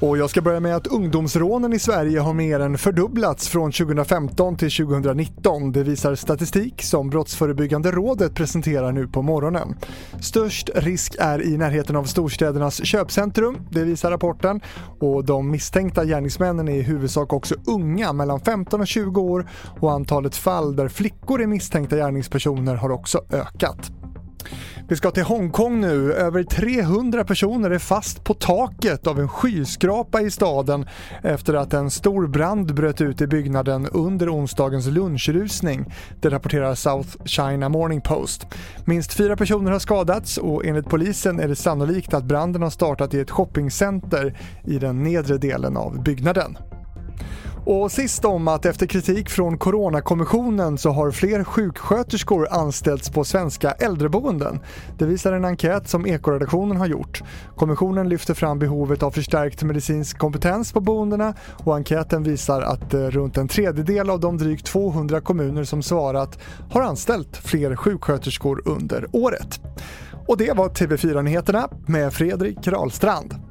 Och jag ska börja med att ungdomsrånen i Sverige har mer än fördubblats från 2015 till 2019. Det visar statistik som Brottsförebyggande rådet presenterar nu på morgonen. Störst risk är i närheten av storstädernas köpcentrum, det visar rapporten. Och de misstänkta gärningsmännen är i huvudsak också unga, mellan 15 och 20 år och antalet fall där flickor är misstänkta gärningspersoner har också ökat. Vi ska till Hongkong nu. Över 300 personer är fast på taket av en skyskrapa i staden efter att en stor brand bröt ut i byggnaden under onsdagens lunchrusning. Det rapporterar South China Morning Post. Minst fyra personer har skadats och enligt polisen är det sannolikt att branden har startat i ett shoppingcenter i den nedre delen av byggnaden. Och sist om att efter kritik från Coronakommissionen så har fler sjuksköterskor anställts på svenska äldreboenden. Det visar en enkät som Ekoredaktionen har gjort. Kommissionen lyfter fram behovet av förstärkt medicinsk kompetens på boendena och enkäten visar att eh, runt en tredjedel av de drygt 200 kommuner som svarat har anställt fler sjuksköterskor under året. Och det var TV4 Nyheterna med Fredrik Rahlstrand.